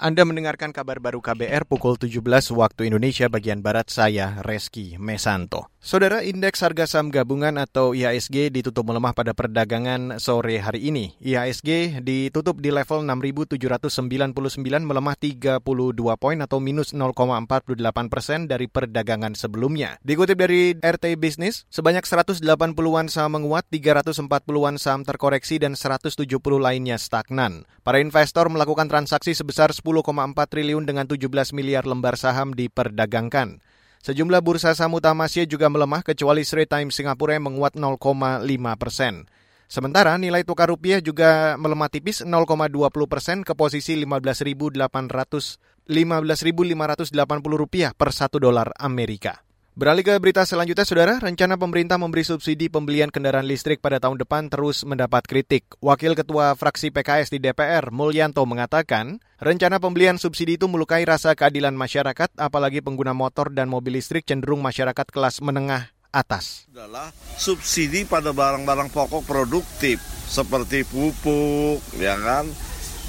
Anda mendengarkan kabar baru KBR pukul 17 waktu Indonesia bagian Barat saya, Reski Mesanto. Saudara, indeks harga saham gabungan atau IHSG ditutup melemah pada perdagangan sore hari ini. IHSG ditutup di level 6.799 melemah 32 poin atau minus 0,48 persen dari perdagangan sebelumnya. Dikutip dari RT Business, sebanyak 180-an saham menguat, 340-an saham terkoreksi, dan 170 lainnya stagnan. Para investor melakukan transaksi sebesar 10,4 triliun dengan 17 miliar lembar saham diperdagangkan. Sejumlah bursa saham utama Asia juga melemah kecuali Straits Times Singapura yang menguat 0,5 persen. Sementara nilai tukar rupiah juga melemah tipis 0,20 persen ke posisi 15.800 15.580 rupiah per satu dolar Amerika. Beralih ke berita selanjutnya, Saudara, rencana pemerintah memberi subsidi pembelian kendaraan listrik pada tahun depan terus mendapat kritik. Wakil Ketua Fraksi PKS di DPR, Mulyanto, mengatakan, rencana pembelian subsidi itu melukai rasa keadilan masyarakat, apalagi pengguna motor dan mobil listrik cenderung masyarakat kelas menengah atas. Adalah subsidi pada barang-barang pokok produktif, seperti pupuk, ya kan,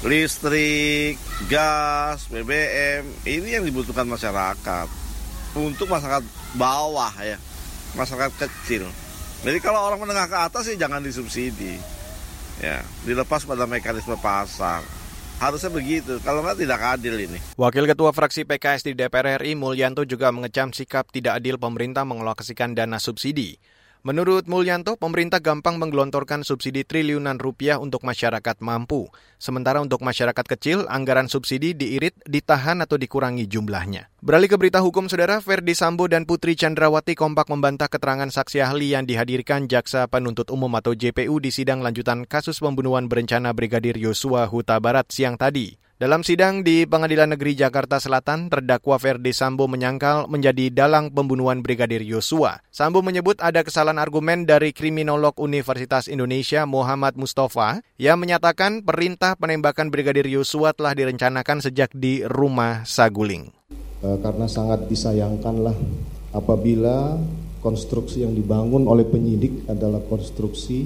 listrik, gas, BBM, ini yang dibutuhkan masyarakat untuk masyarakat bawah ya, masyarakat kecil. Jadi kalau orang menengah ke atas sih jangan disubsidi, ya dilepas pada mekanisme pasar. Harusnya begitu, kalau nggak tidak adil ini. Wakil Ketua Fraksi PKS di DPR RI Mulyanto juga mengecam sikap tidak adil pemerintah mengelokasikan dana subsidi. Menurut Mulyanto, pemerintah gampang menggelontorkan subsidi triliunan rupiah untuk masyarakat mampu. Sementara untuk masyarakat kecil, anggaran subsidi diirit, ditahan atau dikurangi jumlahnya. Beralih ke berita hukum, Saudara, Ferdi Sambo dan Putri Chandrawati kompak membantah keterangan saksi ahli yang dihadirkan Jaksa Penuntut Umum atau JPU di sidang lanjutan kasus pembunuhan berencana Brigadir Yosua Huta Barat siang tadi. Dalam sidang di Pengadilan Negeri Jakarta Selatan, terdakwa Ferdi Sambo menyangkal menjadi dalang pembunuhan Brigadir Yosua. Sambo menyebut ada kesalahan argumen dari kriminolog Universitas Indonesia Muhammad Mustafa yang menyatakan perintah penembakan Brigadir Yosua telah direncanakan sejak di rumah Saguling. E, karena sangat disayangkanlah apabila konstruksi yang dibangun oleh penyidik adalah konstruksi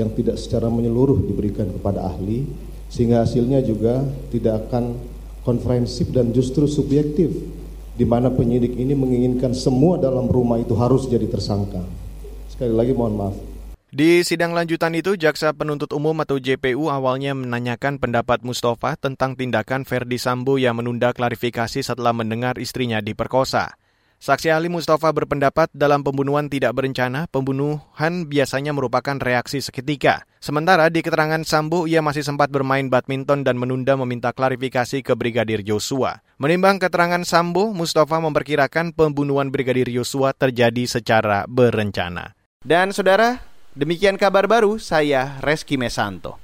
yang tidak secara menyeluruh diberikan kepada ahli sehingga hasilnya juga tidak akan konferensif dan justru subjektif di mana penyidik ini menginginkan semua dalam rumah itu harus jadi tersangka. Sekali lagi mohon maaf. Di sidang lanjutan itu, Jaksa Penuntut Umum atau JPU awalnya menanyakan pendapat Mustafa tentang tindakan Verdi Sambo yang menunda klarifikasi setelah mendengar istrinya diperkosa. Saksi ahli Mustafa berpendapat dalam pembunuhan tidak berencana, pembunuhan biasanya merupakan reaksi seketika. Sementara di keterangan Sambo, ia masih sempat bermain badminton dan menunda meminta klarifikasi ke Brigadir Yosua. Menimbang keterangan Sambo, Mustafa memperkirakan pembunuhan Brigadir Yosua terjadi secara berencana. Dan saudara, demikian kabar baru saya Reski Mesanto.